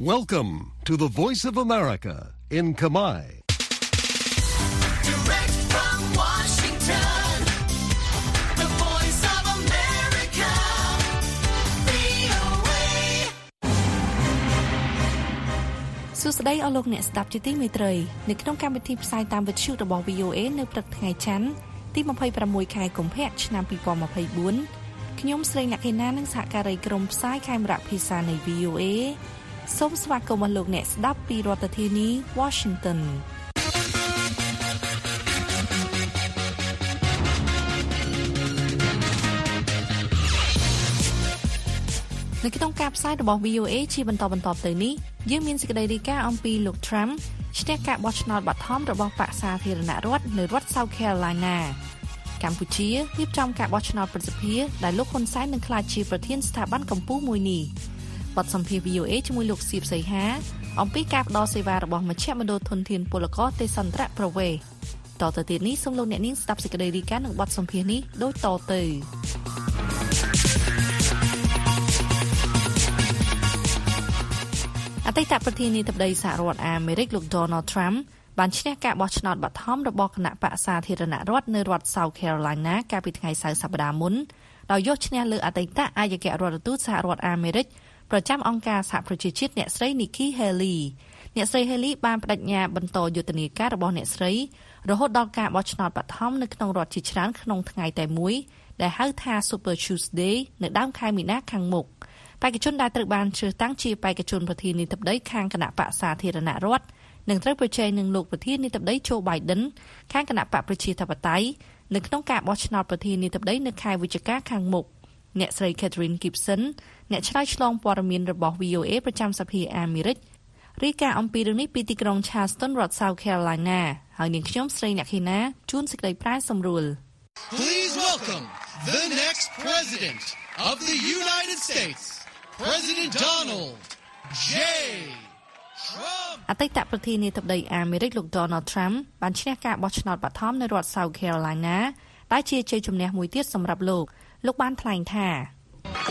Welcome to the Voice of America in Kamai. Direct from Washington, the voice of America, VOA. សួស្តីអស់លោកអ្នកស្ដាប់ជាទីមេត្រីនៅក្នុងកម្មវិធីផ្សាយតាមវិទ្យុរបស់ VOA នៅព្រឹកថ្ងៃច័ន្ទទី26ខែកុម្ភៈឆ្នាំ2024ខ្ញុំស្រីអ្នកកេណានិងសហការីក្រុមផ្សាយខេមរៈភាសានៃ VOA សូមស្វាគមន៍អស់លោកអ្នកស្ដាប់ពីរដ្ឋធានី Washington នៅក្នុងការផ្សាយរបស់ VOA ជាបន្តបន្ទាប់ទៅនេះយើងមានសេចក្តីរាយការណ៍អំពីលោក Trump ឈ្នះការបោះឆ្នោតបឋមរបស់បកសាធារណរដ្ឋនៅរដ្ឋ South Carolina កម្ពុជារៀបចំការបោះឆ្នោតប្រសិទ្ធភាពដែលលោកហ៊ុនសែននឹងក្លាយជាប្រធានស្ថាប័នកម្ពុជាមួយនេះ បទសម្ភាសន៍ VOA ជាមួយលោកសៀបសីហាអំពីការផ្តល់សេវារបស់មជ្ឈមណ្ឌលធនធានពលករទេសន្តរប្រវេសន៍តទៅទៀតនេះសូមលោកអ្នកនាងស្ដាប់សេចក្តីរាយការណ៍នឹងបទសម្ភាសន៍នេះដូចតទៅអតីតប្រធានាធិបតីសហរដ្ឋអាមេរិកលោក Donald Trump បានឈ្នះការបោះឆ្នោតបឋមរបស់គណៈបកសាធារណរដ្ឋនៅរដ្ឋ South Carolina កាលពីថ្ងៃសៅរ៍សប្តាហ៍មុនដោយយកឈ្នះលើអតីតអាយគ្គរដ្ឋទូតសហរដ្ឋអាមេរិក ប្រចាំអង្គការសហប្រជាជាតិអ្នកស្រី Nikki Haley អ្នកស្រី Haley បានបដិញ្ញាបន្តយុទ្ធនាការរបស់អ្នកស្រីរហូតដល់ការបោះឆ្នោតបឋមនៅក្នុងរដ្ឋជាច្រើនក្នុងថ្ងៃតែមួយដែលហៅថា Super Tuesday នៅដើមខែមីនាខាងមុខបេក្ខជនដែលត្រូវបានជ្រើសតាំងជាបេក្ខជនប្រធានាធិបតីខាងគណៈបកសាធារណរដ្ឋនឹងត្រូវប្រជែងនឹងលោកប្រធានាធិបតី Joe Biden ខាងគណៈបកប្រជាធិបតេយ្យនៅក្នុងការបោះឆ្នោតប្រធានាធិបតីនៅខែវិច្ឆិកាខាងមុខ អ្នកស្រី Catherine Gibson អ្នកឆ្លើយឆ្លងព័ត៌មានរបស់ VOA ប្រចាំសភាអាមេរិករាយការណ៍អំពីរឿងនេះពីទីក្រុង Charleston រដ្ឋ South Carolina ហើយនាងខ្ញុំស្រីអ្នកខេណាជួនសេចក្តីប្រាយសម្រួល Please welcome the next president of the United States, President Donald J. Trump. អតីតប្រធានាធិបតីអាមេរិកលោក Donald Trump បានឈ្នះការបោះឆ្នោតបឋមនៅរដ្ឋ South Carolina ដែលជាជ័យជំនះមួយទៀតសម្រាប់លោក លោកបានថ្លែងថា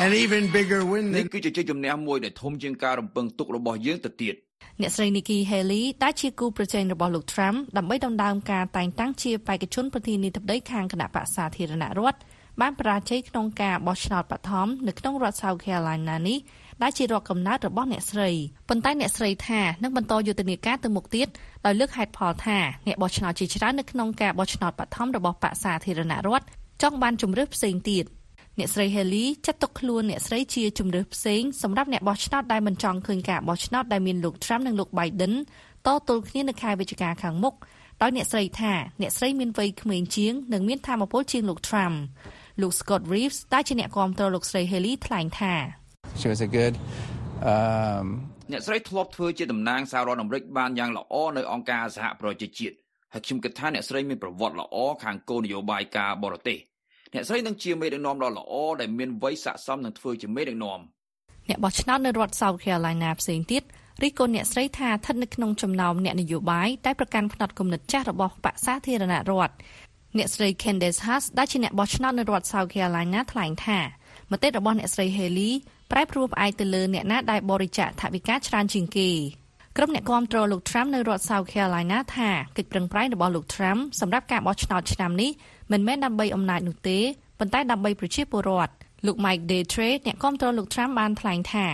An even bigger win នេះ than គឺជាជ័យជំនះមួយដែលធំជាងការរំពឹងទុករបស់យើងទៅទៀតអ្នកស្រី Nikki Haley ដែលជាគូប្រជែងរបស់លោក Trump ដើម្បីដណ្ដើមការតែងតាំងជាបេក្ខជនប្រធានាធិបតីខាងគណៈបកសាធារណរដ្ឋបានបរាជ័យក្នុងការបោះឆ្នោតបឋមនៅក្នុងរដ្ឋ South Carolina នេះដែលជារដ្ឋកំណើតរបស់អ្នកស្រីប៉ុន្តែអ្នកស្រីថានឹងបន្តយុទ្ធនាការទៅមុខទៀតដោយលើកហេតុផលថាអ្នកបោះឆ្នោតជាច្រើននៅក្នុងការបោះឆ្នោតបឋមរបស់បកសាធារណរដ្ឋចង់បានជំរឿសផ្សេងទៀត អ្នកស្រី Haley ចាត់ទុកខ្លួនអ្នកស្រីជាជំរឿសផ្សេងសម្រាប់អ្នកបោះឆ្នោតដែលមិនចង់ឃើញការបោះឆ្នោតដែលមានលោក Trump និងលោក Biden តទល់គ្នានៅខែវិច្ឆិកាខាងមុខដោយអ្នកស្រីថាអ្នកស្រីមានវ័យក្មេងជាងនិងមានថាមពលជាងលោក Trump លោក Scott Reeves ដែលជាអ្នកគាំទ្រលោកស្រី Haley ថ្លែងថា She was a good um, អ្នកស្រីធ្លាប់ធ្វើជាតំណាងសហរដ្ឋអាមេរិកបានយ៉ាងល្អនៅអង្គការសហប្រជាជាតិហើយខ្ញុំគិតថាអ្នកស្រីមានប្រវត្តិល្អខាងគោលនយោបាយការបរទេស អ្នកស្រីនឹងជាមេដឹកនាំដ៏ល្អដែលមានវ័យស័ក្តិសមនឹងធ្វើជាមេដឹកនាំអ្នកបោះឆ្នោតនៅរដ្ឋ South Carolina ផ្សេងទៀតរិះគន់អ្នកស្រីថាស្ថិតនៅក្នុងចំណោមអ្នកនយោបាយដែលប្រកាន់ផ្នត់គំនិតចាស់របស់បកសាធារណរដ្ឋអ្នកស្រី Candace Haas ដែលជាអ្នកបោះឆ្នោតនៅរដ្ឋ South Carolina ថ្លែងថាមតិរបស់អ្នកស្រី Haley ប្រែប្រួលផ្អែកទៅលើអ្នកណាដែលបរិច្ចាគថវិកាច្រើនជាងគេក្រុមអ្នកគាំទ្រលោក Trump នៅរដ្ឋ South Carolina ថាកិច្ចប្រឹងប្រែងរបស់លោក Trump សម្រាប់ការបោះឆ្នោតឆ្នាំនេះ មិនមែនដើម្បីអំណាចនោះទេប៉ុន្តែដើម្បីប្រជាពលរដ្ឋលោក Mike Daytre អ្នកគាំទ្រលោក Trump បានថ្លែងថា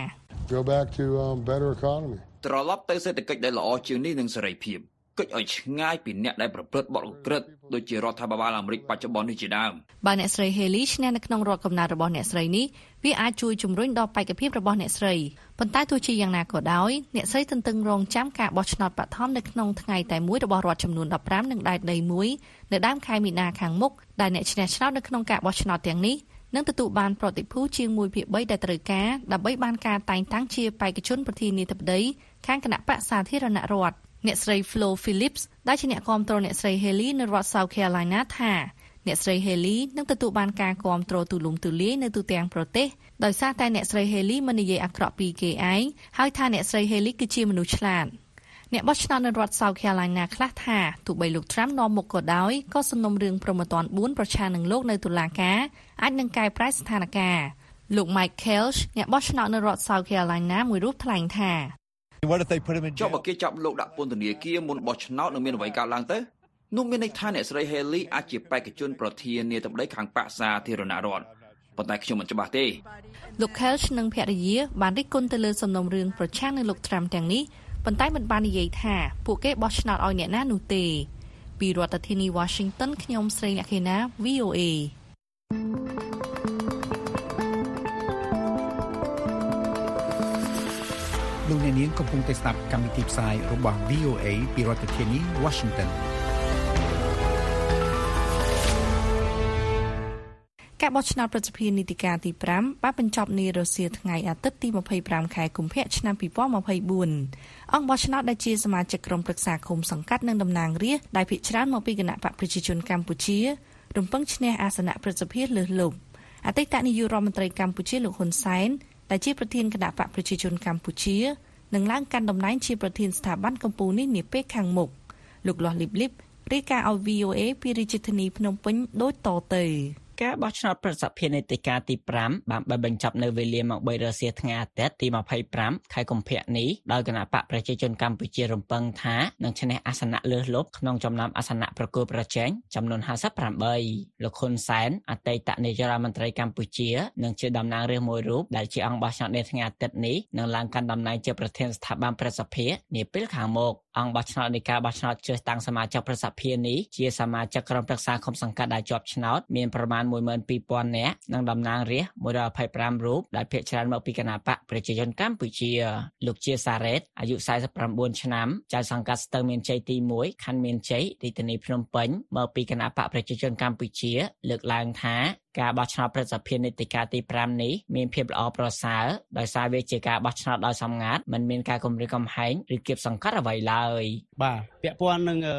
go back to um, better economy. ត្រឡប់ទៅសេដ្ឋកិច្ចដែលល្អជាងនេះនឹងសេរីភាព កិច្ចឲ្យឆ្ងាយពីអ្នកដែលប្រព្រឹត្តបទឧក្រិដ្ឋដូចជារដ្ឋាភិបាលអាមេរិកបច្ចុប្បន្ននេះជាដើមបើអ្នកស្រី Haley ឈ្នះនៅក្នុងរដ្ឋកំណើតរបស់អ្នកស្រីនេះវាអាចជួយជំរុញដល់បេក្ខភាពរបស់អ្នកស្រីប៉ុន្តែទោះជាយ៉ាងណាក៏ដោយអ្នកស្រីទន្ទឹងរង់ចាំការបោះឆ្នោតបឋមនៅក្នុងថ្ងៃតែមួយរបស់រដ្ឋចំនួន15និងដែតដីមួយនៅដើមខែមីនាខាងមុខដែលអ្នកឈ្នះឆ្នោតនៅក្នុងការបោះឆ្នោតទាំងនេះនឹងទទួលបានប្រតិភូជាង1ភាគ3ដែលត្រូវការដើម្បីបានការតែងតាំងជាបេក្ខជនប្រធានាធិបតីខាងគណៈបកសាធារណរដ្ឋ អ្នកស្រី Flo Phillips ដែលជាអ្នកគាំទ្រអ្នកស្រី Haley នៅរដ្ឋ South Carolina ថាអ្នកស្រី Haley នឹងទទួលបានការគាំទ្រទូលំទូលាយនៅទូទាំងប្រទេសដោយសារតែអ្នកស្រី Haley មិននិយាយអាក្រក់ពីគេឯងហើយថាអ្នកស្រី Haley គឺជាមនុស្សឆ្លាតអ្នកបោះឆ្នោតនៅរដ្ឋ South Carolina ខ្លះថាទោះបីលោក Trump នាំមុខក៏ដោយក៏សំណុំរឿងប្រមត្តន4ប្រឆាំងនឹងលោកនៅតុលាការអាចនឹងកែប្រែស្ថានភាពលោក Mike Kelch អ្នកបោះឆ្នោតនៅរដ្ឋ South Carolina មួយរូបថ្លែងថា What if they put him in ចុះ jail? បើគេចាប់លោកដាក់ពន្ធនាគារមុនបោះឆ្នោតនឹងមានអ្វីកើតឡើងទៅនោះមានន័យថាអ្នកស្រី Haley អាចជាបេក្ខជនប្រធានាធិបតីខាងបកសាធារណរដ្ឋប៉ុន្តែខ្ញុំមិនច្បាស់ទេលោក Kelch និងភរិយាបានរិះគន់ទៅលើសំណុំរឿងប្រឆាំងនឹងលោក Trump ទាំងនេះប៉ុន្តែមិនបាននិយាយថាពួកគេបោះឆ្នោតឲ្យអ្នកណានោះទេពីរដ្ឋធានី Washington ខ្ញុំស្រីអ្នកខេណា VOA លោកអ្នកនាងកំពុងតែស្ដាប់កម្មវិធីផ្សាយរបស់ VOA ពីរដ្ឋធានី Washington ការបោះឆ្នោតប្រសិទ្ធិនីតិកាលទី5បានបញ្ចប់នារសៀលថ្ងៃអាទិត្យទី25ខែកុម្ភៈឆ្នាំ2024អង្គបោះឆ្នោតដែលជាសមាជិកក្រុមប្រឹក្សាឃុំសង្កាត់និងតំណាងរាស្ត្រដែលភាគច្រើនមកពីគណៈបកប្រជាជនកម្ពុជារំពឹងឈ្នះអាសនៈប្រសិទ្ធិលើសលប់អតីតនាយករដ្ឋមន្ត្រីកម្ពុជាលោកហ៊ុនសែន ដែលជាប្រធានគណៈបកប្រជាជនកម្ពុជានឹងឡើងកាន់តំណែងជាប្រធានស្ថាប័នកម្ពុជានេះនាពេលខាងមុខលោកលាស់លីបលីបរាយការណ៍ឲ្យ VOA ពីរាជធានីភ្នំពេញដូចតទៅ ការបោះឆ្នោតប្រសិទ្ធភាពនីតិកាលទី5បានបានបញ្ចប់នៅវេលាម៉ោង3រសៀលថ្ងៃអាទិត្យទី25ខែកុម្ភៈនេះដោយគណៈបកប្រជាជនកម្ពុជារំពឹងថានឹងឈ្នះអាសនៈលើសលប់ក្នុងចំណោមអាសនៈប្រគល់ប្រជែងចំនួន58លោកហ៊ុនសែនអតីតនាយករដ្ឋមន្ត្រីកម្ពុជានិងជាតំណាងរាស្ត្រមួយរូបដែលជាអង្គបោះឆ្នោតនៅថ្ងៃអាទិត្យនេះនឹងឡើងកាន់តំណែងជាប្រធានស្ថាប័នប្រសិទ្ធភាពនាពេលខាងមុខអង្គបោះឆ្នោតនៃការបោះឆ្នោតជ្រើសតាំងសមាជិកប្រសិទ្ធភាពនេះជាសមាជិកក្រុមប្រឹក្សាគុំសង្កាត់ដែលជាប់ឆ្នោតមានប្រមាណ12000នាក់និងតំណាងរាស្ត្រ125រូបដែលភាគច្រើនមកពីគណៈបកប្រជាជនកម្ពុជាលោកជាសារ៉េតអាយុ49ឆ្នាំចៅសង្កាត់ស្ទឹងមានជ័យទី1ខណ្ឌមានជ័យរាជធានីភ្នំពេញមកពីគណៈបកប្រជាជនកម្ពុជា លើកឡើងថាការបោះឆ្នោតប្រសិទ្ធភាពនីតិកាលទី5នេះមានភាពល្អប្រសើរដោយសារវាជាការបោះឆ្នោតដោយសម្ងាត់មិនមានការគំរាមកំហែងឬគៀបសង្កត់អ្វីឡើយបាទពាក់ព័ន្ធនឹងអឺ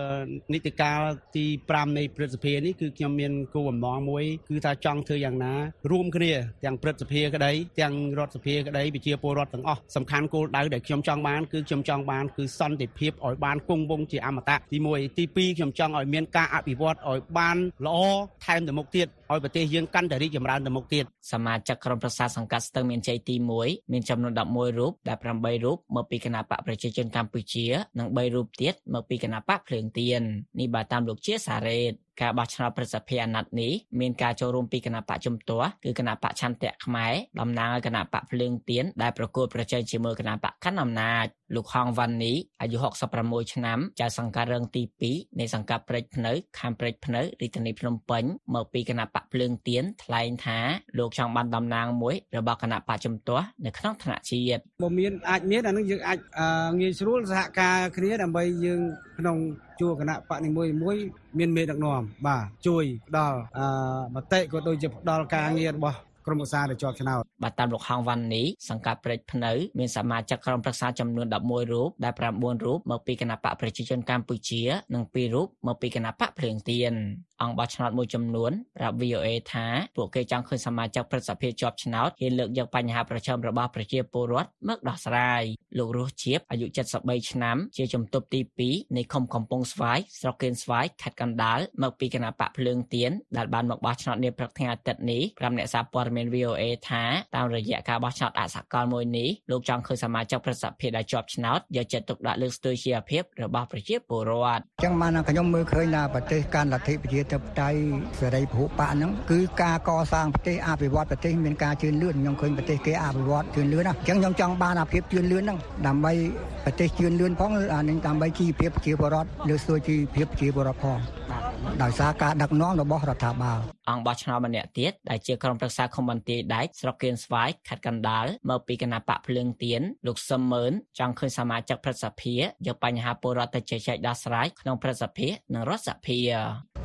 នីតិកាលទី5នៃព្រឹទ្ធសភានេះគឺខ្ញុំមានគោលបំណងមួយគឺថាចង់ធ្វើយ៉ាងណារួមគ្នាទាំងព្រឹទ្ធសភាក្តីទាំងរដ្ឋសភាក្តីប្រជាពលរដ្ឋទាំងអស់សំខាន់គោលដៅដែលខ្ញុំចង់បានគឺខ្ញុំចង់បានគឺសន្តិភាពឲ្យបានគង់វង្សជាអមតៈទី1ទី2ខ្ញុំចង់ឲ្យមានការអភិវឌ្ឍឲ្យបានល្អថែមទៅមុខទៀតឲ្យប្រទេសយើងកាន់តែរីកចម្រើនទៅមុខទៀតសមាជិកក្រុមប្រឹក្សាសង្កាត់ស្ទឹងមានជ័យទី1មានចំនួន11រូបដែល8រូបមកពីគណៈបកប្រជាជនកម្ពុជានិង3រូបទៀតមកពីគណៈបកភ្លើងទៀននេះបើតាមលោកជាសារ៉េតការបោះឆ្នោតប្រសិទ្ធភាពអាណត្តិនេះមានការចូលរួមពីគណៈបកជំទាស់គឺគណៈបកឆន្ទៈខ្មែរតំណាងឲ្យគណៈបកភ្លើងទៀនដែលប្រកួតប្រជែងជាមួយគណៈបកខណ្ឌអំណាច លោកហងវ៉ាន់នីអាយុ66ឆ្នាំចៅសង្កាត់រងទី2នៃសង្កាត់ព្រែកភ្នៅខេមព្រែកភ្នៅរាជធានីភ្នំពេញមកពីគណៈបកភ្លើងទៀនថ្លែងថាលោកចង់បានតំណាងមួយរបស់គណៈបកជំទាស់នៅក្នុងថ្នាក់ជាតិបើមានអាចមានអានឹងយើងអាចអឺងាយស្រួលសហការគ្នាដើម្បីយើងក្នុងជួរគណៈបកនីមួយមួយៗមានមេដឹកនាំបាទជួយផ្ដល់អឺមតិក៏ដូចជាផ្ដល់ការងាររបស់ ក្រុមឧស្សាហ៍ដែលជាប់ឆ្នោតបាទតាមលោកហងវ៉ាន់នីសង្កាត់ព្រែកភ្នៅមានសមាជិកក្រុមប្រឹក្សាចំនួន11រូបដែល9រូបមកពីគណៈបកប្រជាជនកម្ពុជា និង2រូបមកពីគណៈបកភ្លើងទៀន អង្គបោះឆ្នោតមួយចំនួនប្រាប់ VOA ថាពួកគេចង់ឃើញសមាជិកព្រឹទ្ធសភាជាប់ឆ្នោតហ៊ានលើកយកបញ្ហាប្រឈមរបស់ប្រជាពលរដ្ឋមកដោះស្រាយលោករស់ជាបអាយុ73ឆ្នាំជាជំទប់ទី2នៃឃុំកំពង់ស្វាយស្រុកកៀនស្វាយខេត្តកណ្ដាលមកពីគណៈបកភ្លើងទៀនដែលបានមកបោះឆ្នោតនាព្រឹកថ្ងៃអាទិត្យនេះប្រាប់អ្នកសារព័ត៌មាន VOA ថាតាមរយៈការបោះឆ្នោតអសកលមួយនេះលោកចង់ឃើញសមាជិកព្រឹទ្ធសភាដែលជាប់ឆ្នោតយកចិត្តទុកដាក់លើកស្ទួយជីវភាពរបស់ប្រជាពលរដ្ឋចឹងបានខ្ញុំមើលឃើញថាប្រទេសកាន់លទ្ធិប្រជាធិបតេយ្យសេរីពហុបកហ្នឹងគឺការកសាងប្រទេសអភិវឌ្ឍប្រទេសមានការជឿនលឿនខ្ញុំឃើញប្រទេសគេអភិវឌ្ឍជឿនលឿនណាអញ្ចឹងខ្ញុំចង់បានអាភាពជឿនលឿនហ្នឹងដើម្បីប្រទេសជឿនលឿនផងអានេះដើម្បីជីវភាពប្រជាពលរដ្ឋលើកស្ទួយជីវភាពប្រជាពលរដ្ឋផងដោយសារការដឹកនាំរបស់រដ្ឋាភិបាលអង្គបោះឆ្នោតម្នាក់ទៀតដែលជាក្រុមប្រឹក្សាឃុំបន្ទាយដែកស្រុកគៀនស្វាយខេត្តកណ្ដាលមកពីគណៈបកភ្លើងទៀនលោកសឹមមើនចង់ឃើញសមាជិកព្រឹទ្ធសភាយកបញ្ហាពលរដ្ឋទៅជជែកដោះស្រាយក្នុងព្រឹទ្ធសភានិងរដ្ឋសភា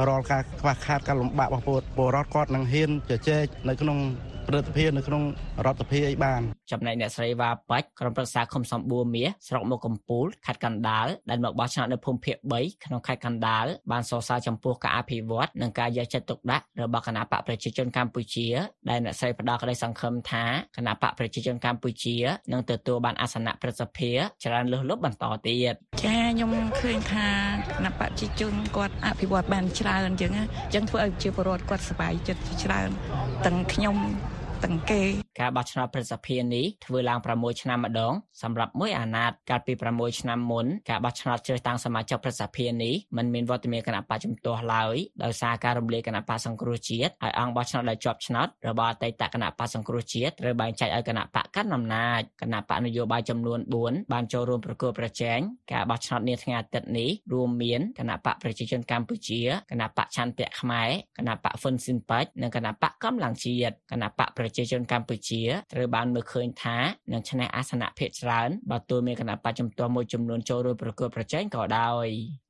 រាល់ការខ្វះខាតការលំបាករបស់ពលពលរដ្ឋគាត់នឹងហ៊ានជជែកនៅក្នុង ព្រឹទ្ធសភានៅក្នុងរដ្ឋសភាអីបានចំណែកអ្នកស្រីវ៉ាប៉ាច់ក្រុមប្រឹក្សាឃុំសម្បួរមាសស្រុកមុខកំពូលខេត្តកណ្ដាលដែលមកបោះឆ្នោតនៅភូមិភាគ3ក្នុងខេត្តកណ្ដាលបានសរសើរចំពោះការអភិវឌ្ឍនិងការយកចិត្តទុកដាក់របស់គណៈបកប្រជាជនកម្ពុជាដែលអ្នកស្រីផ្ដល់ក្តីសង្ឃឹមថាគណៈបកប្រជាជនកម្ពុជានឹងទទួលបានអាសនៈប្រសិទ្ធភាពច្រើនលើសលប់បន្តទៀតចាខ្ញុំឃើញថាគណៈបព្វជិជនគាត់អភិវឌ្ឍបានច្រើនអញ្ចឹងណាអញ្ចឹងធ្វើឲ្យប្រជាពលរដ្ឋគាត់សប្បាយចិត្តច្រើនទាំងខ្ញុំ ទាំងគេការបោះឆ្នោតប្រសិទ្ធភាពនេះធ្វើឡើង6ឆ្នាំម្ដងសម្រាប់មួយអាណត្តិកាលពី6ឆ្នាំមុនការបោះឆ្នោតជ្រើសតាំងសមាជិកប្រសិទ្ធភាពនេះមិនមានវត្តមានគណៈបកជំទាស់ឡើយដោយសារការរំលាយគណៈបកសង្គ្រោះជាតិហើយអង្គបោះឆ្នោតដែលជាប់ឆ្នោតរបស់អតីតគណៈបកសង្គ្រោះជាតិត្រូវបែងចែកឲ្យគណៈបកកាន់អំណាចគណៈបកនយោបាយចំនួន4បានចូលរួមប្រគល់ប្រជែងការបោះឆ្នោតនាថ្ងៃអាទិត្យនេះរួមមានគណៈបកប្រជាជនកម្ពុជាគណៈបកឆន្ទៈខ្មែរគណៈបកហ៊ុនស៊ិនប៉ាច់និងគណៈបកកម្លាំងជាតិគណៈបកប្រជាជនកម្ពុជាត្រូវបានមើលឃើញថានឹងឈ្នះអាសនៈភាគច្រើនបើទោះមានគណៈបកជំទាស់មួយចំនួនចូលរួមប្រគល់ប្រជែងក៏ដោយ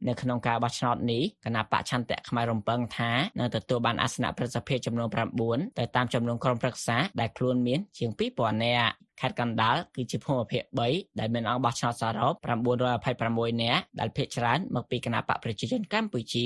នៅក្នុងការបោះឆ្នោតនេះគណៈបកឆន្ទៈខ្មែររំពឹងថានឹងទទួលបានអាសនៈប្រសិទ្ធភាពចំនួន9ទៅតាមចំនួនក្រុមប្រឹក្សាដែលខ្លួនមានជាង2000នាក់ ខេត្តកណ្ដាលគឺជាភូមិភាគ3ដែលមានអង្គបោះឆ្នោតសរុប926នាក់ដែលភាគច្រើនមកពីគណៈបកប្រជាជនកម្ពុជា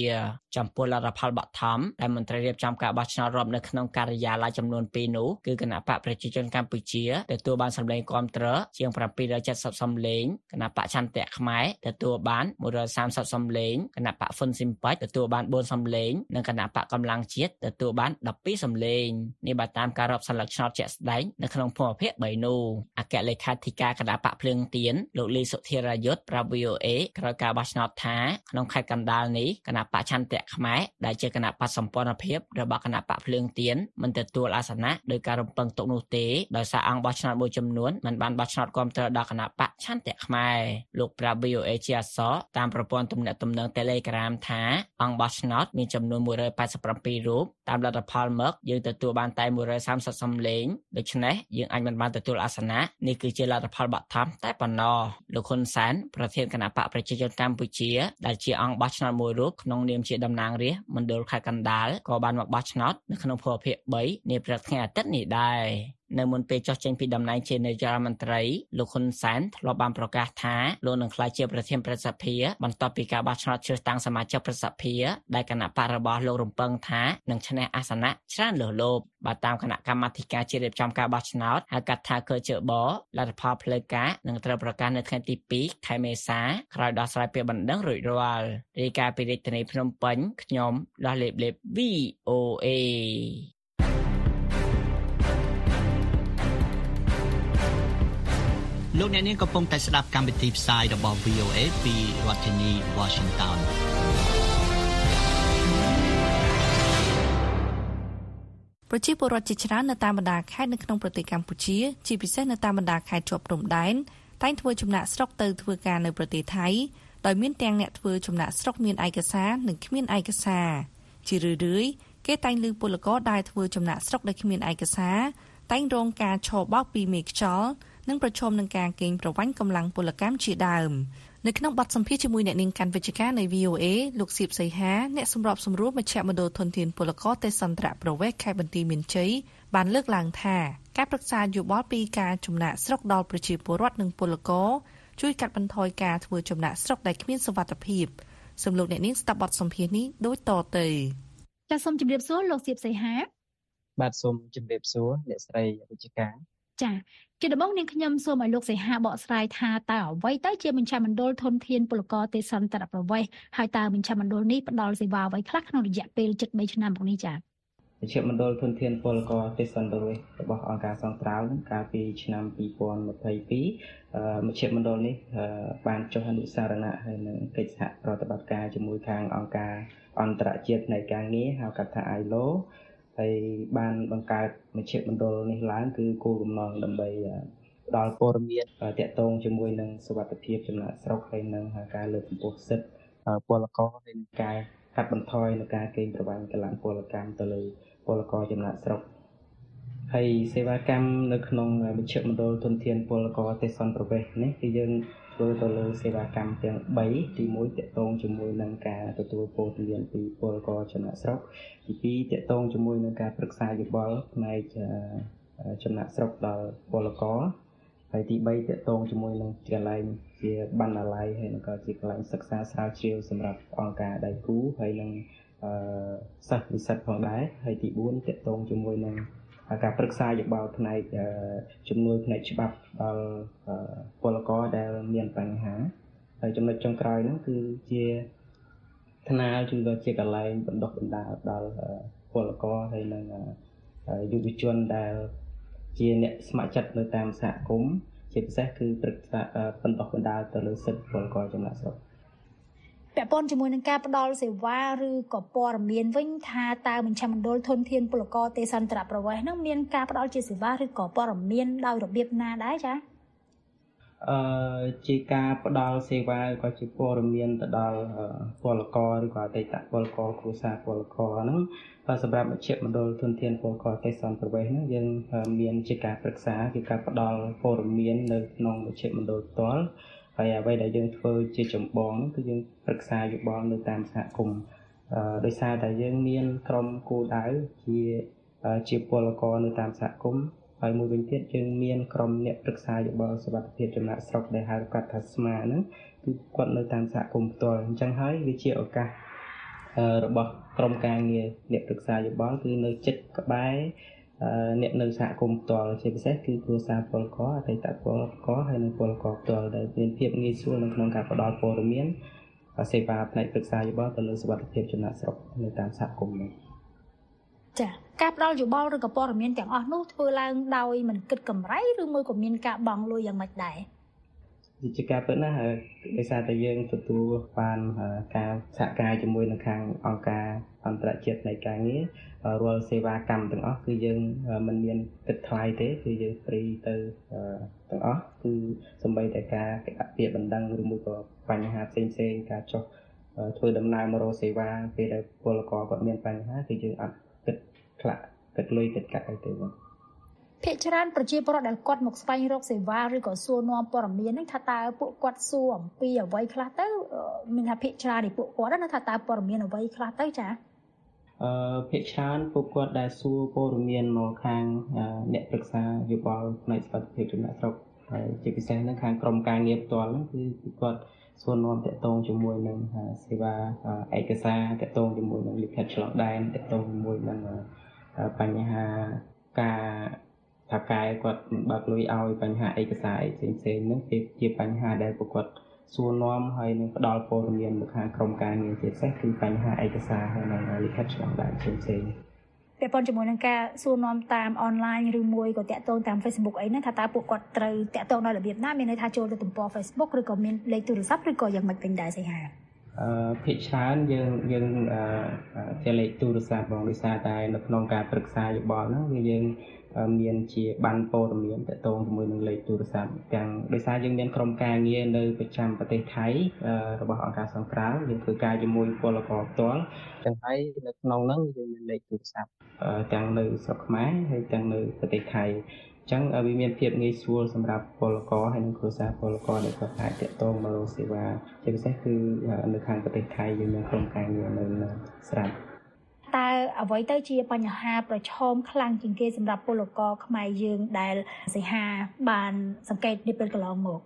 ចំពោះលទ្ធផលបឋមដែលមន្ត្រីរៀបចំការបោះឆ្នោតរាប់នៅក្នុងការិយាល័យចំនួន2នោះគឺគណៈបកប្រជាជនកម្ពុជាទទួលបានសម្លេងគាំទ្រជាង770សម្លេងគណៈបកឆន្ទៈខ្មែរទទួលបាន130សម្លេងគណៈបកហ៊ុនស៊ីមប៉ាច់ទទួលបាន4សម្លេងនិងគណៈបកកម្លាំងជាតិទទួលបាន12សម្លេងនេះបើតាមការរាប់សន្លឹកឆ្នោតជាក់ស្ដែងនៅក្នុងភូមិភាគ3នោះអគ្គលេខាធិការគណៈបកភ្លើងទៀនលោកលីសុធិរាយុទ្ធប្រាប់ VOA ក្រោយការបោះឆ្នោតថាក្នុងខេត្តកណ្ដាលនេះគណៈបកឆន្ទៈខ្មែរដែលជាគណៈបកសម្ព័ន្ធភាពរបស់គណៈបកភ្លើងទៀនមិនទទួលអាសនៈដោយការរំពឹងទុកនោះទេដោយសារអង្គបោះឆ្នោតមួយចំនួនមិនបានបោះឆ្នោតគ្រប់គ្រងដល់គណៈបកឆន្ទៈខ្មែរលោកប្រាប់ VOA ជាអក្សរតាមប្រព័ន្ធទំនាក់ទំនង Telegram ថាអង្គបោះឆ្នោតមានចំនួន187រូបតាមលទ្ធផលមកយើងទទួលបានតែ130សំឡេងដូច្នេះយើងអាចមិនបានទទួលអាសនៈនេះគឺជាលទ្ធផលបឋមតែប៉ុណ្ណោះលោកហ៊ុនសែនប្រធានគណៈបកប្រជាជនកម្ពុជាដែលជាអង្គបោះឆ្នោតមួយរូបក្នុងនាមជាតំណាងរាស្ត្រមណ្ឌលខេត្តកណ្ដាលក៏បានមកបោះឆ្នោតនៅក្នុងភូមិភាគ3នាព្រឹកថ្ងៃអាទិត្យនេះដែរ នៅមុនពេលចុះចេញពីតំណែងជានាយករដ្ឋមន្ត្រីលោកហ៊ុនសែនធ្លាប់បានប្រកាសថាលោកនឹងក្លាយជាប្រធានប្រសិទ្ធិបន្ទាប់ពីការបោះឆ្នោតជ្រើសតាំងសមាជិកប្រសិទ្ធិដែលគណៈបករបស់លោករំពឹងថានឹងឈ្នះអាសនៈច្រើនលើសលប់បើតាមគណៈកម្មាធិការជាតិរៀបចំការបោះឆ្នោតហៅកាត់ថាកជបលទ្ធផលផ្លូវការនឹងត្រូវប្រកាសនៅថ្ងៃទី2ខែមេសាក្រោយដោះស្រាយពាក្យបណ្ដឹងរួចរាល់រាយការណ៍ពីរាជធានីភ្នំពេញខ្ញុំដោះលេបលេប VOA លោកអ្នកនាងកំពុងតែស្ដាប់កម្មវិធីផ្សាយរបស់ VOA ពីរដ្ឋធានី Washington ប្រជាពលរដ្ឋជាច្រើននៅតាមបណ្ដាខេត្តនៅក្នុងប្រទេសកម្ពុជា ជាពិសេសនៅតាមបណ្ដាខេត្តជាប់ព្រំដែនតែងធ្វើចំណាក់ស្រុកទៅធ្វើការនៅប្រទេសថៃដោយមានទាំងអ្នកធ្វើចំណាក់ស្រុកមានឯកសារនិងគ្មានឯកសារជារឿយៗគេតែងលើពលករដែលធ្វើចំណាក់ស្រុកដែលគ្មានឯកសារតែងរងការឆោបបោកពីមេខ្យល់ និងប្រឈមនឹងការកេងប្រវ័ញ្ចកម្លាំងពលកម្មជាដើមនៅក្នុងបទសម្ភាសន៍ជាមួយអ្នកនាងកាន់វិជ្ជការនៃ VOA លោកសៀបសីហាអ្នកសម្របសម្រួលមជ្ឈមណ្ឌលធនធានពលករទេសន្តរប្រវេសខេត្តបន្ទាយមានជ័យបានលើកឡើងថាការប្រឹក្សាយោបល់ពីការចំណាក់ស្រុកដល់ប្រជាពលរដ្ឋនិងពលករជួយកាត់បន្ថយការធ្វើចំណាក់ស្រុកដែលគ្មានសុវត្ថិភាពសំលោកអ្នកនាងស្ដាប់បទសម្ភាសន៍នេះដូចតទៅចាសសូមជម្រាបសួរលោកសៀបសីហាបាទសូមជម្រាបសួរអ្នកស្រីវិជ្ជការចា ជាដំបូងនាងខ្ញុំសូមឲ្យលោកសីហាបកស្រាយថាតើអ្វីទៅជាមជ្ឈមណ្ឌលធនធានពលករទេសន្តរប្រវេសន៍ហើយតើមជ្ឈមណ្ឌលនេះផ្ដល់សេវាអ្វីខ្លះក្នុងរយៈពេលជិត3ឆ្នាំមកនេះចា៎មជ្ឈមណ្ឌលធនធានពលករទេសន្តររបស់អង្គការសង្ត្រាល់នឹងកាលពីឆ្នាំ2022អឺមជ្ឈមណ្ឌលនេះអឺបានចុះអនុសារណៈហើយនឹងកិច្ចសហប្រតិបត្តិការជាមួយខាងអង្គការអន្តរជាតិនៃការងារហៅកាត់ថា ILO ហើយបានបង្កើតមជ្ឈមណ្ឌលនេះឡើងគឺគោលបំណងដើម្បីផ្ដល់ព័ត៌មានតាក់ទងជាមួយនឹងសុវត្ថិភាពចំណាក់ស្រុកហើយនឹងការលើកកម្ពស់សិទ្ធិពលករហើយនឹងការកាត់បន្ថយនៃការកេងប្រវ័ញ្ចកម្លាំងពលកម្មទៅលើពលករចំណាក់ស្រុកហើយសេវាកម្មនៅក្នុងមជ្ឈមណ្ឌលធនធានពលករទេសន្តប្រវេសន៍នេះគឺយើង ធ្វើទៅលើសេវាកម្មទាំង3ទី1តកតងជាមួយនឹងការទទួលព័ត៌មានពីពលករចំណាក់ស្រុកទី2តកតងជាមួយនឹងការប្រឹក្សាយោបល់ផ្នែកចំណាក់ស្រុកដល់ពលករហើយទី3តកតងជាមួយនឹងកន្លែងជាបណ្ណាល័យហើយនឹងក៏ជាកន្លែងសិក្សាស្រាវជ្រាវសម្រាប់អង្គការដៃគូហើយនឹងអឺសិស្សនិស្សិតផងដែរហើយទី4តកតងជាមួយនឹង ការប្រឹក្សាយោបល់ផ្នែកជំនួយផ្នែកច្បាប់ដល់ពលករដែលមានបញ្ហាហើយចំណុចចុងក្រោយហ្នឹងគឺជាថ្នាលជំនួយជាកន្លែងបណ្ដុះបណ្ដាលដល់ពលករហើយនឹងយុវជនដែលជាអ្នកស្ម័គ្រចិត្តនៅតាមសហគមន៍ជាពិសេសគឺព្រឹក្សាបណ្ដោះបណ្ដាលទៅលើសិទ្ធិពលករចំណាក់ស្រុក ពាក់ព័ន្ធជាមួយនឹងការផ្ដល់សេវាឬក៏ព័ត៌មានវិញថាតើមជ្ឈមណ្ឌលធនធានពលករទេសន្តរប្រវេសន៍ហ្នឹងមានការផ្ដល់ជាសេវាឬក៏ព័ត៌មានដោយរបៀបណាដែរចា៎អឺជាការផ្ដល់សេវាក៏ជាព័ត៌មានទៅដល់ពលករឬក៏អតីតពលករគ្រួសារពលករហ្នឹងសម្រាប់មជ្ឈមណ្ឌលធនធានពលករទេសសន្តិប្រវេសហ្នឹងយើងមានជាការប្រឹក្សាជាការផ្ដល់ព័ត៌មាននៅក្នុងមជ្ឈមណ្ឌលផ្ទាល់ ហើយអ្វីដែលយើងធ្វើជាចម្បងហ្នឹងគឺយើងប្រឹក្សាយោបល់នៅតាមសហគមន៍អឺដោយសារតែយើងមានក្រុមគោលដៅជាជាពលករនៅតាមសហគមន៍ហើយមួយវិញទៀតយើងមានក្រុមអ្នកប្រឹក្សាយោបល់សុខភាពចំណាក់ស្រុកដែលហៅកាត់ថាស្មាហ្នឹងគឺគាត់នៅតាមសហគមន៍ផ្ទាល់អញ្ចឹងហើយវាជាឱកាសរបស់ក្រុមការងារអ្នកប្រឹក្សាយោបល់គឺនៅចិត្តក្បែរ អ្នកនៅសហគមន៍ផ្ទាល់ជាពិសេសគឺគ្រួសារពលករអតីតពលករហើយនិងពលករផ្ទាល់ដែលមានភាពងាយស្រួលនៅក្នុងការផ្ដល់ព័ត៌មានសេវាផ្នែកប្រឹក្សាយោបល់ទៅលើសុខភាពចំណាក់ស្រុកនៅតាមសហគមន៍នេះចាការផ្ដល់យោបល់ឬក៏ព័ត៌មានទាំងអស់នោះធ្វើឡើងដោយមិនគិតកម្រៃឬមួយក៏មានការបង់លុយយ៉ាងម៉េចដែរ វាជាការពិតណាស់ហើយដោយសារតែយើងទទួលបានការសហការជាមួយនឹងខាងអង្គការអន្តរជាតិនៃការងាររាល់សេវាកម្មទាំងអស់គឺយើងមិនមានគិតថ្លៃទេគឺយើងហ្វ្រីទៅទាំងអស់គឺសម្បីតែការអពាក្យបណ្ដឹងឬមួយក៏បញ្ហាផ្សេងផ្សេងៗការចុះធ្វើដំណើរមករកសេវាពេលដែលពលករគាត់មានបញ្ហាគឺយើងអត់គិតខ្លះគិតលុយគិតកាក់អីទេបង ភាគច្រើនប្រជាពលរដ្ឋដែលគាត់មកស្វែងរកសេវាឬក៏សួរនាំព័ត៌មានហ្នឹងថាតើពួកគាត់សួរអំពីអ្វីខ្លះទៅមានថាភាគច្រើននៃពួកគាត់ណាថាតើព័ត៌មានអ្វីខ្លះទៅចា៎អឺភាគច្រើនពួកគាត់ដែលសួរព័ត៌មានមកខាងអ្នកប្រឹក្សាយោបល់ផ្នែកសុខភាពចំណាក់ស្រុកហើយជាពិសេសនឹងខាងក្រមការងារផ្ទាល់ហ្នឹងគឺពួកគាត់សួរនាំតាក់ទងជាមួយនឹងសេវាឯកសារតាក់ទងជាមួយនឹងលិខិតឆ្លងដែនតាក់ទងជាមួយនឹងបញ្ហាការ ថាកែគាត់មិនបើកលុយឲ្យបញ្ហាឯកសារអីផ្សេងផ្សេងៗហ្នឹងវាជាបញ្ហាដែលពួកគាត់សួរនាំហើយនឹងផ្ដល់ព័ត៌មានមកខាងក្រមការងារជាពិសេសគឺបញ្ហាឯកសារហើយនិងលិខិតឆ្លងដែនផ្សេងផ្សេងៗពាក់ព័ន្ធជាមួយនឹងការសួរនាំតាមអនឡាញឬមួយក៏តាក់ទងតាម Facebook អីហ្នឹងថាតើពួកគាត់ត្រូវតាក់ទងដោយរបៀបណាមានន័យថាចូលទៅទំព័រ Facebook ឬក៏មានលេខទូរស័ព្ទឬក៏យ៉ាងម៉េចវិញដែរសីហាអឺភាគច្រើនយើងយើងអឺជាលេខទូរស័ព្ទបងដោយសារតែនៅក្នុងការប្រឹក្សាយោបល់ហ្នឹងគឺយើង មានជាបានព័ត៌មានតកតងជាមួយនឹងលេខទូរស័ព្ទទាំងដោយសារយើងមានក្រុមការងារនៅប្រចាំប្រទេសថៃរបស់អង្គការសង្គ្រោះយើងធ្វើការជាមួយពលករផ្ទាល់ចឹងហើយនៅក្នុងហ្នឹងយើងមានលេខទូរស័ព្ទទាំងនៅស្រុកខ្មែរហើយទាំងនៅប្រទេសថៃចឹងវាមានភាពងាយស្រួលសម្រាប់ពលករហើយនិងគ្រួសារពលករដែលគាត់អាចតាក់ទងមករកសេវាជាពិសេសគឺនៅខាងប្រទេសថៃយើងមានក្រុមការងារនៅស្រាប់ តើអ្វីទៅជាបញ្ហាប្រឈមខ្លាំងជាងគេសម្រាប់ពលករខ្មែរយើងដែលសីហាបានសង្កេតនាពេលកន្លងមក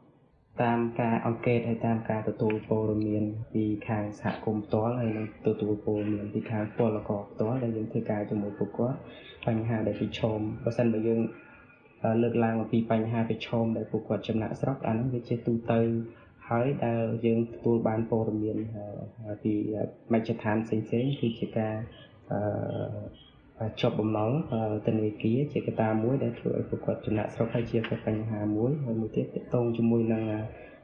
តាមការអង្កេតហើយតាមការទទួលព័ត៌មានពីខាងសហគមន៍ផ្ទាល់ហើយនិងទទួលព័ត៌មានពីខាងពលករផ្ទាល់ដែលយើងធ្វើការជាមួយពួកគាត់បញ្ហាដែលប្រឈមបើសិនបើយើងលើកឡើងអំពីបញ្ហាប្រឈមដែលពួកគាត់ចំណាក់ស្រុកអាហ្នឹងវាជាទូទៅហើយដែលយើងទទួលបានព័ត៌មានពីមជ្ឈដ្ឋានផ្សេងៗគឺជាការអឺ ជាប់បំណុលធនាគារជាកត្តាមួយដែលធ្វើឲ្យពួកគាត់ចំណាក់ស្រុកហើយជាបញ្ហាមួយហើយមួយទៀតទាក់ទងជាមួយនឹង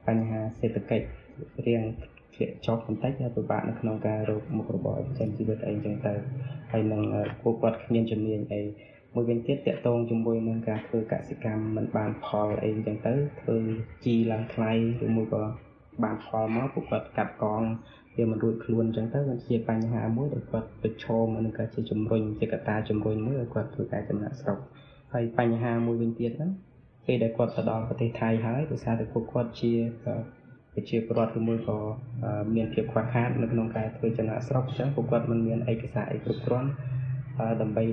បញ្ហាសេដ្ឋកិច្ចរៀងធ្លាក់ចុះបន្តិចហើយពិបាកនៅក្នុងការរកមុខរបរចិញ្ចឹមជីវិតអីចឹងទៅហើយនឹងពួកគាត់គ្មានជំនាញអីមួយវិញទៀតតកតងជាមួយនឹងការធ្វើកសិកម្មមិនបានផលអីចឹងទៅធ្វើជីឡើងថ្លៃឬមួយក៏បានផលមកពួកគាត់កាត់កងវាមិនរួចខ្លួនអញ្ចឹងទៅវាជាបញ្ហាមួយដែលគាត់ប្រឈមនឹងការជាជំរុញជាកត្តាជំរុញមួយឲ្យគាត់ធ្វើការចំណាក់ស្រុកហើយបញ្ហាមួយវិញទៀតហ្នឹងពេលដែលគាត់ទៅដល់ប្រទេសថៃហើយដោយសារតែពួកគាត់ជាប្រជាពលរដ្ឋឬមួយក៏មានភាពខ្វះខាតនៅក្នុងការធ្វើចំណាក់ស្រុកអញ្ចឹងពួកគាត់មិនមានឯកសារអីគ្រប់គ្រាន់ដើម្បី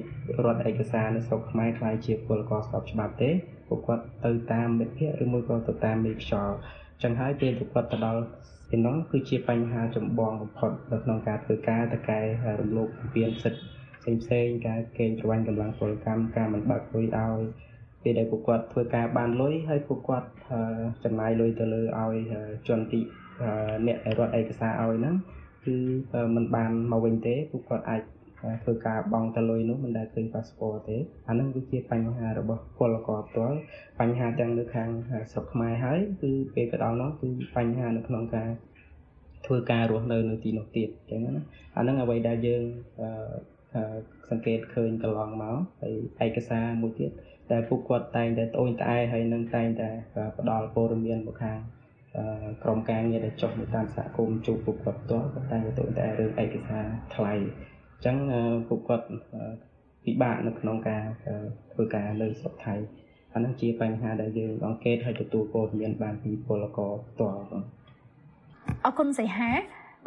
រត់ឯកសារនៅស្រុកខ្មែរខ្លាយជាពលករស្របច្បាប់ទេពួកគាត់ទៅតាមមិត្តភ័ក្តិឬមួយក៏ទៅតាមមេខ្យល់ចឹងហើយពេលពួកគាត់ទៅដល់ ពីនោះគឺជាបញ្ហាចម្បងបំផុតនៅក្នុងការធ្វើការតកែរំលោភពៀនសិទ្ធិផ្សេងផ្សេងការកេងប្រវ័ញ្ចកម្លាំងពលកម្មការមិនបើកលុយឲ្យពេលដែលពួកគាត់ធ្វើការបានលុយហើយពួកគាត់ចំណាយលុយទៅលើឲ្យជនទីអ្នកដែលរត់ឯកសារឲ្យហ្នឹងគឺมันបានមកវិញទេពួកគាត់អាច ធ្វើការបង់ទៅលុយនោះមិនដែលឃើញ passport ទេអាហ្នឹងគឺជាបញ្ហារបស់ពលករផ្ទាល់បញ្ហាទាំងនៅខាងស្រុកខ្មែរហើយគឺពេលទៅដល់នោះគឺបញ្ហានៅក្នុងការធ្វើការរស់នៅនៅទីនោះទៀតអញ្ចឹងណាអាហ្នឹងអ្វីដែលយើងសង្កេតឃើញកន្លងមកហើយឯកសារមួយទៀតដែលពួកគាត់តែងតែត្អូញត្អែហើយនឹងតែងតែផ្ដល់ព័ត៌មានមកខាងក្រុមការងារដែលចុះនៅតាមសហគមន៍ជួបពួកគាត់ផ្ទាល់គាត់តែងតែត្អូញត្អែរឿងឯកសារថ្លៃ អញ្ចឹងពួកគាត់ពិបាកនៅក្នុងការធ្វើការនៅស្រុកថៃអានឹងជាបញ្ហាដែលយើងអង្កេតហើយទទួលព័ត៌មានបានពីពលករផ្ទាល់បងអរគុណសីហា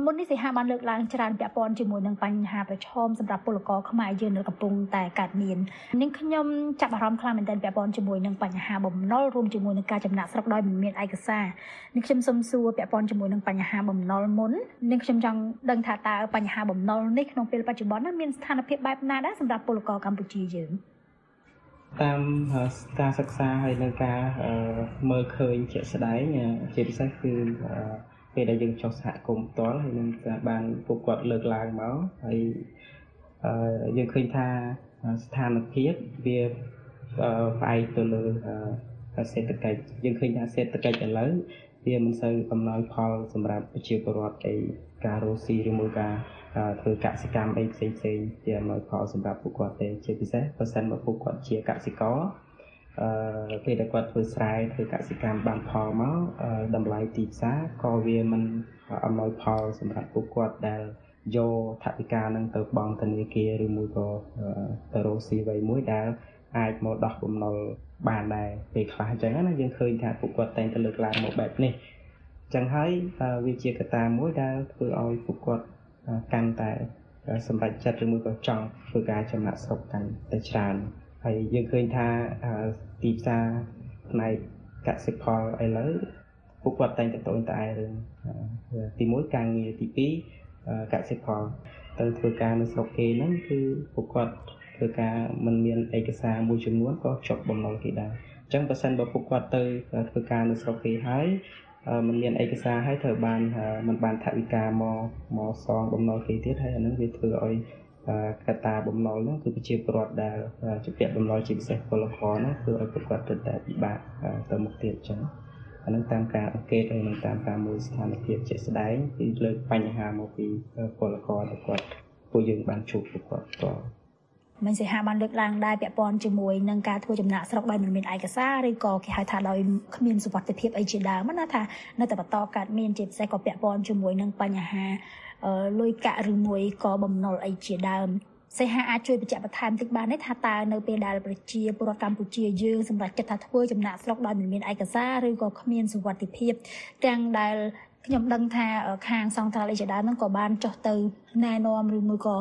មុននេះសីហាបានលើកឡើងច្រើនពាក់ព័ន្ធជាមួយនឹងបញ្ហាប្រឈមសម្រាប់ពលករខ្មែរយើងនៅកំពុងតែកើតមាននាងខ្ញុំចាប់អារម្មណ៍ខ្លាំងមែនទែនពាក់ព័ន្ធជាមួយនឹងបញ្ហាបំណុលរួមជាមួយនឹងការចំណាក់ស្រុកដោយមិនមានឯកសារនាងខ្ញុំសូមសួរពាក់ព័ន្ធជាមួយនឹងបញ្ហាបំណុលមុននាងខ្ញុំចង់ដឹងថាតើបញ្ហាបំណុលនេះក្នុងពេលបច្ចុប្បន្នមានស្ថានភាពបែបណាដែរសម្រាប់ពលករកម្ពុជាយើងតាមការសិក្សាហើយនឹងការមើលឃើញជាក់ស្ដែងជាពិសេសគឺ ពេលដែលយើងចុះសហគមន៍ផ្ទាល់ហើយនឹងបានពួកគាត់លើកឡើងមកហើយយើងឃើញថាស្ថានភាពវាផ្អែកទៅលើសេដ្ឋកិច្ចយើងឃើញថាសេដ្ឋកិច្ចឥឡូវវាមិនសូវអំណោយផលសម្រាប់ប្រជាពលរដ្ឋអីការរស់ស៊ីឬមួយការធ្វើកសិកម្មអីផ្សេងផ្សេងជាអំណោយផលសម្រាប់ពួកគាត់ទេជាពិសេសបើសិនមកពួកគាត់ជាកសិករ អឺពេលដែលគាត់ធ្វើស្រែធ្វើកសិកម្មបានផលមកតម្លៃទីផ្សារក៏វាមិនអំណោយផលសម្រាប់ពួកគាត់ដែលយកថវិកានឹងទៅបង់ធនាគារឬមួយក៏ទៅរកស៊ីអ្វីមួយដែលអាចមកដោះបំណុលបានដែរពេលខ្លះអញ្ចឹងណាយើងឃើញថាពួកគាត់តែងតែលើកឡើងមកបែបនេះអញ្ចឹងហើយវាជាកត្តាមួយដែលធ្វើឲ្យពួកគាត់កាន់តែសម្រេចចិត្តឬមួយក៏ចង់ធ្វើការចំណាក់ស្រុកកាន់តែច្រើន ហើយយើងឃើញថាទីផ្សារផ្នែកកសិផលឥឡូវពួកគាត់តែងតែតូនតែរឿងទី1ការងារទី2កសិផលទៅធ្វើការនៅស្រុកគេហ្នឹងគឺពួកគាត់ធ្វើការមិនមានឯកសារមួយចំនួនក៏ជាប់បំណុលគេដែរអញ្ចឹងបើសិនបើពួកគាត់ទៅធ្វើការនៅស្រុកគេហើយมันមានឯកសារហើយត្រូវបានมันបានថវិកាមកមកសងបំណុលគេទៀតហើយអានឹងវាធ្វើឲ្យ កត្តាបំណុលហ្នឹងគឺប្រជាពលរដ្ឋដែលជាពាក់បំណុលជាពិសេសពលករហ្នឹងគឺឲ្យពួកគាត់ទៅតែពិបាកទៅមុខទៀតអញ្ចឹងអានឹងតាមការអង្កេតហើយនឹងតាមការមើលស្ថានភាពជាក់ស្ដែងគឺលើកបញ្ហាមកពីពលករដែលគាត់ពួកយើងបានជួបពួកគាត់ផ្ទាល់មិនសិហាបានលើកឡើងដែរពាក់ព័ន្ធជាមួយនឹងការធ្វើចំណាក់ស្រុកដោយមិនមានឯកសារឬក៏គេហៅថាដោយគ្មានសុវត្ថិភាពអីជាដើមណាថានៅតែបន្តកើតមានជាពិសេសក៏ពាក់ព័ន្ធជាមួយនឹងបញ្ហា លុយកាក់ឬមួយក៏បំណុលអីជាដើមសេហាអាចជួយបញ្ជាក់បន្ថែមតិចបានទេថាតើនៅពេលដែលប្រជាពលរដ្ឋកម្ពុជាយើងសម្រាប់ចិត្តថាធ្វើចំណាក់ស្រុកដោយមិនមានឯកសារឬក៏គ្មានសុវត្ថិភាពទាំងដែល ខ្ញុំដឹងថាខាងសង្ត្រាល់អីជាដើមហ្នឹងក៏បានចុះទៅណែនាំឬមួយក៏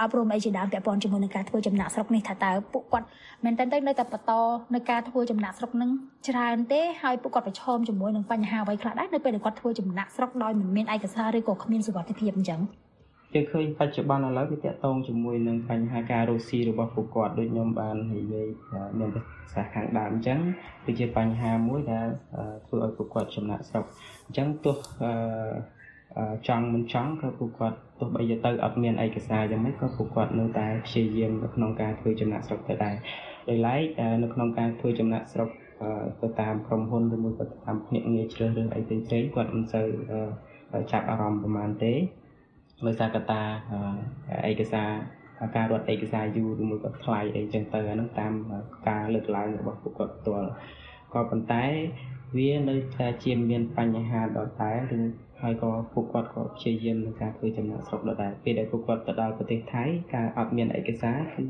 អប់រំអីជាដើមពាក់ព័ន្ធជាមួយនឹងការធ្វើចំណាក់ស្រុកនេះថាតើពួកគាត់មែនតើនៅតែបន្តនៅការធ្វើចំណាក់ស្រុកហ្នឹងច្រើនទេហើយពួកគាត់ប្រឈមជាមួយនឹងបញ្ហាអ្វីខ្លះដែរនៅពេលដែលគាត់ធ្វើចំណាក់ស្រុកដោយមិនមានឯកសារឬក៏គ្មានសុវត្ថិភាពអញ្ចឹង យើងឃើញបច្ចុប្បន្នឥឡូវវាតកតងជាមួយនឹងបញ្ហាការរស់ស៊ីរបស់ពួកគាត់ដូចខ្ញុំបាននិយាយមានប្រសាសន៍ខាងដើមអញ្ចឹងគឺជាបញ្ហាមួយដែលធ្វើឲ្យពួកគាត់ចំណាក់ស្រុកអញ្ចឹងទោះចង់មិនចង់ក៏ពួកគាត់ទោះបីទៅអត់មានឯកសារយ៉ាងម៉េចក៏ពួកគាត់នៅតែព្យាយាមនៅក្នុងការធ្វើចំណាក់ស្រុកទៅដែរដោយឡែកនៅក្នុងការធ្វើចំណាក់ស្រុកទៅតាមក្រុមហ៊ុនឬមួយក៏តាមភ្នាក់ងារជ្រើសរើសអីផ្សេងៗគាត់មិនសូវចាប់អារម្មណ៍ប្រហែលទេ ដោយសារកត្តាឯកសារការរត់ឯកសារយូរឬមួយក៏ថ្លៃអីចឹងទៅអាហ្នឹងតាមការលើកឡើងរបស់ពួកគាត់ផ្ទាល់ក៏ប៉ុន្តែវានៅតែជាមានបញ្ហាដដែលឬហើយក៏ពួកគាត់ក៏ព្យាយាមក្នុងការធ្វើចំណាក់ស្រុកដដែលពេលដែលពួកគាត់ទៅដល់ប្រទេសថៃការអត់មានឯកសារគឺ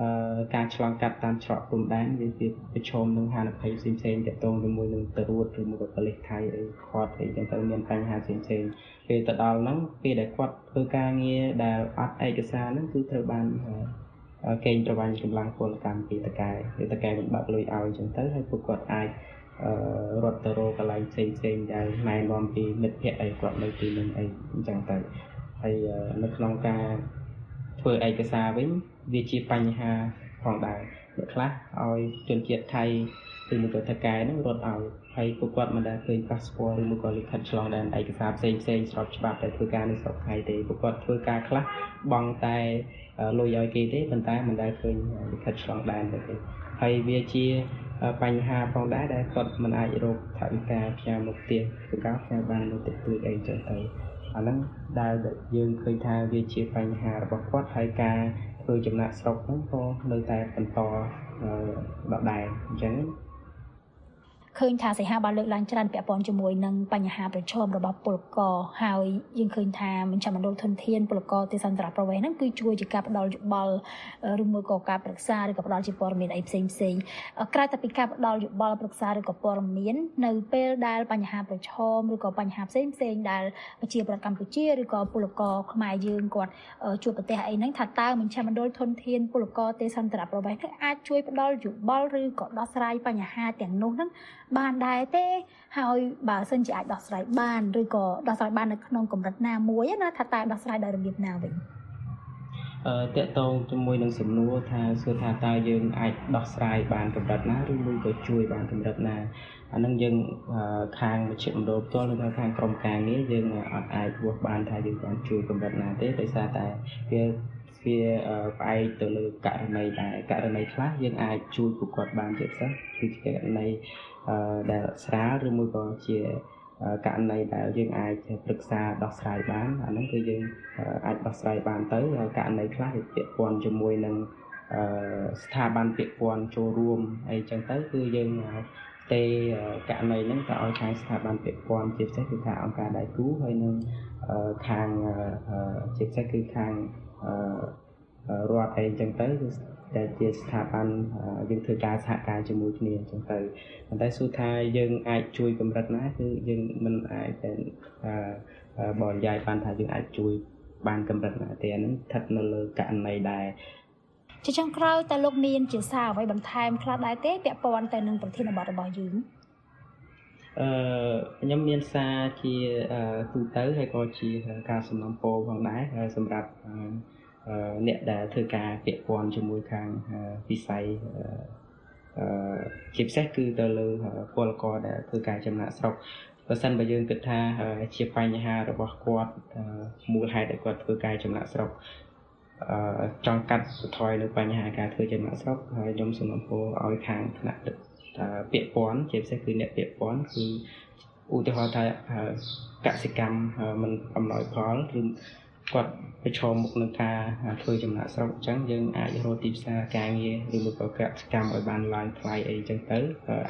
អឺការឆ្លងកាត់តាមច្រកព្រំដែនវាជាប្រឈមនឹងហានិភ័យផ្សេងផ្សេងទាក់ទងជាមួយនឹងទៅរួតឬមួយក៏ប៉ូលីសថៃអីគាត់អីចឹងទៅមានបញ្ហាផ្សេងផ្សេងពេលទៅដល់ហ្នឹងពេលដែលគាត់ធ្វើការងារដែលអត់ឯកសារហ្នឹងគឺត្រូវបានកេងប្រវ័ញ្ចកម្លាំងពលកម្មពីតកែពីតកែមិនបាក់លុយឲ្យចឹងទៅហើយពួកគាត់អាចរត់ទៅរកកន្លែងផ្សេងផ្សេងដែលណែនាំពីមិត្តភ័ក្តិអីគាត់នៅទីនោះអីអញ្ចឹងទៅហើយនៅក្នុងការធ្វើឯកសារវិញ វាជាបញ្ហាផងដែរអ្នកខ្លះឲ្យជនជាតិថៃឬមួយក៏ថៅកែហ្នឹងរត់ឲ្យហើយពួកគាត់មិនដែលឃើញប៉ាសពតឬមួយក៏លិខិតឆ្លងដែនឯកសារផ្សេងផ្សេងស្របច្បាប់ដែលធ្វើការនៅស្រុកថៃទេពួកគាត់ធ្វើការខ្លះបង់តែលុយឲ្យគេទេប៉ុន្តែមិនដែលឃើញលិខិតឆ្លងដែនទេហើយវាជាបញ្ហាផងដែរដែលគាត់មិនអាចរកថវិកាផ្ញើមកផ្ទះគឺការផ្ញើបាននៅទឹកទួយអីចឹងទៅអាហ្នឹងដែលយើងឃើញថាវាជាបញ្ហារបស់គាត់ហើយការ ធ្វើចំណាក់ស្រុកហ្នឹងក៏នៅតែបន្តដដែលអញ្ចឹង ឃើញថាសីហាបានលើកឡើងច្រើនពាក់ព័ន្ធជាមួយនឹងបញ្ហាប្រឈមរបស់ពលករហើយយើងឃើញថាមជ្ឈមណ្ឌលធនធានពលករទេសន្តរប្រវេសន៍ហ្នឹងគឺជួយជាការផ្ដល់យោបល់ឬមួយក៏ការប្រឹក្សាឬក៏ផ្ដល់ជាព័ត៌មានអីផ្សេងផ្សេងក្រៅតែពីការផ្ដល់យោបល់ប្រឹក្សាឬក៏ព័ត៌មាននៅពេលដែលបញ្ហាប្រឈមឬក៏បញ្ហាផ្សេងផ្សេងដែលប្រជាប្រដ្ឋកម្ពុជាឬក៏ពលករខ្មែរយើងគាត់ជួបប្រទេសអីហ្នឹងថាតើមជ្ឈមណ្ឌលធនធានពលករទេសន្តរប្រវេសន៍ហ្នឹងអាចជួយផ្ដល់យោបល់ឬក៏ដោះស្រាយបញ្ហាទាំងនោះហ្នឹង បានដែរទេហើយបើសិនជាអាចដោះស្រាយបានឬក៏ដោះស្រាយបាននៅក្នុងកម្រិតណាមួយណាថាតើដោះស្រាយដោយរបៀបណាវិញអឺតកតងជាមួយនឹងសំណួរថាសួរថាតើយើងអាចដោះស្រាយបានកម្រិតណាឬមួយក៏ជួយបានកម្រិតណាអានឹងយើងខាងមជ្ឈមណ្ឌលផ្ទាល់ឬខាងក្រុមការងារយើងអត់អាចវាស់បានថាយើងបានជួយកម្រិតណាទេដោយសារតែវា វាផ្អែកទៅលើករណីដែរករណីខ្លះយើងអាចជួយពួកគាត់បានជាពិសេសគឺជាករណីដែលស្រាលឬមួយក៏ជាករណីដែលយើងអាចប្រឹក្សាដោះស្រាយបានអាហ្នឹងគឺយើងអាចដោះស្រាយបានទៅហើយករណីខ្លះវាពាក់ព័ន្ធជាមួយនឹងស្ថាប័នពាក់ព័ន្ធចូលរួមអីចឹងទៅគឺយើងទេករណីហ្នឹងទៅឲ្យខាងស្ថាប័នពាក់ព័ន្ធជាពិសេសគឺខាងអង្គការដៃគូហើយនឹងខាងជាពិសេសគឺខាង រដ្ឋអីចឹងទៅគឺដែលជាស្ថាប័នយើងធ្វើការសហការជាមួយគ្នាអញ្ចឹងទៅប៉ុន្តែសួរថាយើងអាចជួយកម្រិតណាគឺយើងមិនអាចតែបរិយាយបានថាយើងអាចជួយបានកម្រិតណាទេអានឹងស្ថិតនៅលើករណីដែរជាចុងក្រោយតើលោកមានជាសារអ្វីបន្ថែមខ្លះដែរទេពាក់ព័ន្ធទៅនឹងប្រធានបទរបស់យើង អឺខ្ញុំមានសារជាទូទៅហើយក៏ជាការសំណូមពរផងដែរសម្រាប់អ្នកដែលធ្វើការពាក់ព័ន្ធជាមួយខាងវិស័យអឺជាពិសេសគឺទៅលើពលករដែលធ្វើការចំណាក់ស្រុកបើសិនបើយើងគិតថាជាបញ្ហារបស់គាត់មូលហេតុដែលគាត់ធ្វើការចំណាក់ស្រុកអឺចង់កាត់បន្ថយនៅបញ្ហាការធ្វើចំណាក់ស្រុកហើយខ្ញុំសូមអំពោឲ្យខាងថ្នាក់ ពាក់ព័ន្ធជាពិសេសគឺអ្នកពាក់ព័ន្ធគឺឧទាហរណ៍ថាកសិកម្មមិនអំណោយផលឬគាត់ប្រឈមមុខនឹងការធ្វើចំណាក់ស្រុកអញ្ចឹងយើងអាចរកទីផ្សារការងារឬមួយក៏កសិកម្មឲ្យបានឡើងថ្លៃអីអញ្ចឹងទៅ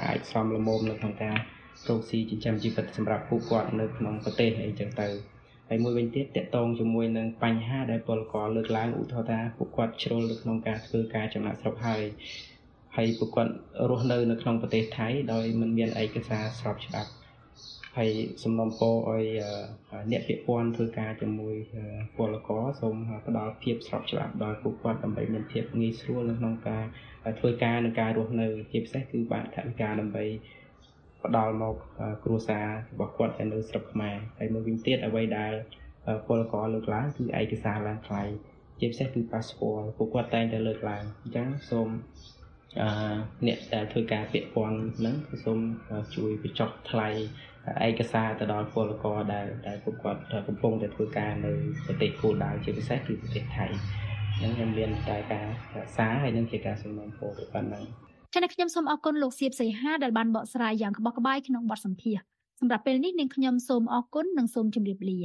អាចសមល្មមនៅក្នុងការរកស៊ីចិញ្ចឹមជីវិតសម្រាប់ពួកគាត់នៅក្នុងប្រទេសអីអញ្ចឹងទៅហើយមួយវិញទៀតតកតងជាមួយនឹងបញ្ហាដែលពលករលើកឡើងឧទាហរណ៍ថាពួកគាត់ជ្រុលនៅក្នុងការធ្វើការចំណាក់ស្រុកហើយ ហើយពួកគាត់រស់នៅនៅក្នុងប្រទេសថៃដោយមិនមានឯកសារស្របច្បាប់ហើយសំណុំពរឲ្យអ្នកពាក់ព័ន្ធធ្វើការជាមួយពលករសូមផ្ដល់ភាពស្របច្បាប់ដល់ពួកគាត់ដើម្បីមានភាពងាយស្រួលនៅក្នុងការធ្វើការនិងការរស់នៅជាពិសេសគឺបានថវិកាដើម្បីផ្ដល់មកគ្រួសាររបស់គាត់ដែលនៅស្រុកខ្មែរហើយមួយវិញទៀតអ្វីដែលពលករលើកឡើងគឺឯកសារឡើងថ្លៃជាពិសេសគឺ passport ពួកគាត់តែងតែលើកឡើងអញ្ចឹងសូម អឺអ្នកដែលធ្វើការពាក់ព័ន្ធហ្នឹងគឺសូមជួយបញ្ចុះថ្លៃឯកសារទៅដល់ពលករដែលដែលពួកគាត់កំពុងតែធ្វើការនៅប្រទេសគោលដៅជាពិសេសគឺប្រទេសថៃហ្នឹងខ្ញុំមានតែការសារហើយនឹងជាការសំណូមពរប៉ុណ្ណឹងចា៎ខ្ញុំសូមអរគុណលោកសៀបសីហាដែលបានបកស្រាយយ៉ាងក្បោះក្បាយក្នុងបទសម្ភាសន៍សម្រាប់ពេលនេះនាងខ្ញុំសូមអរគុណនិងសូមជម្រាបលា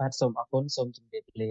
បាទសូមអរគុណសូមជម្រាបលា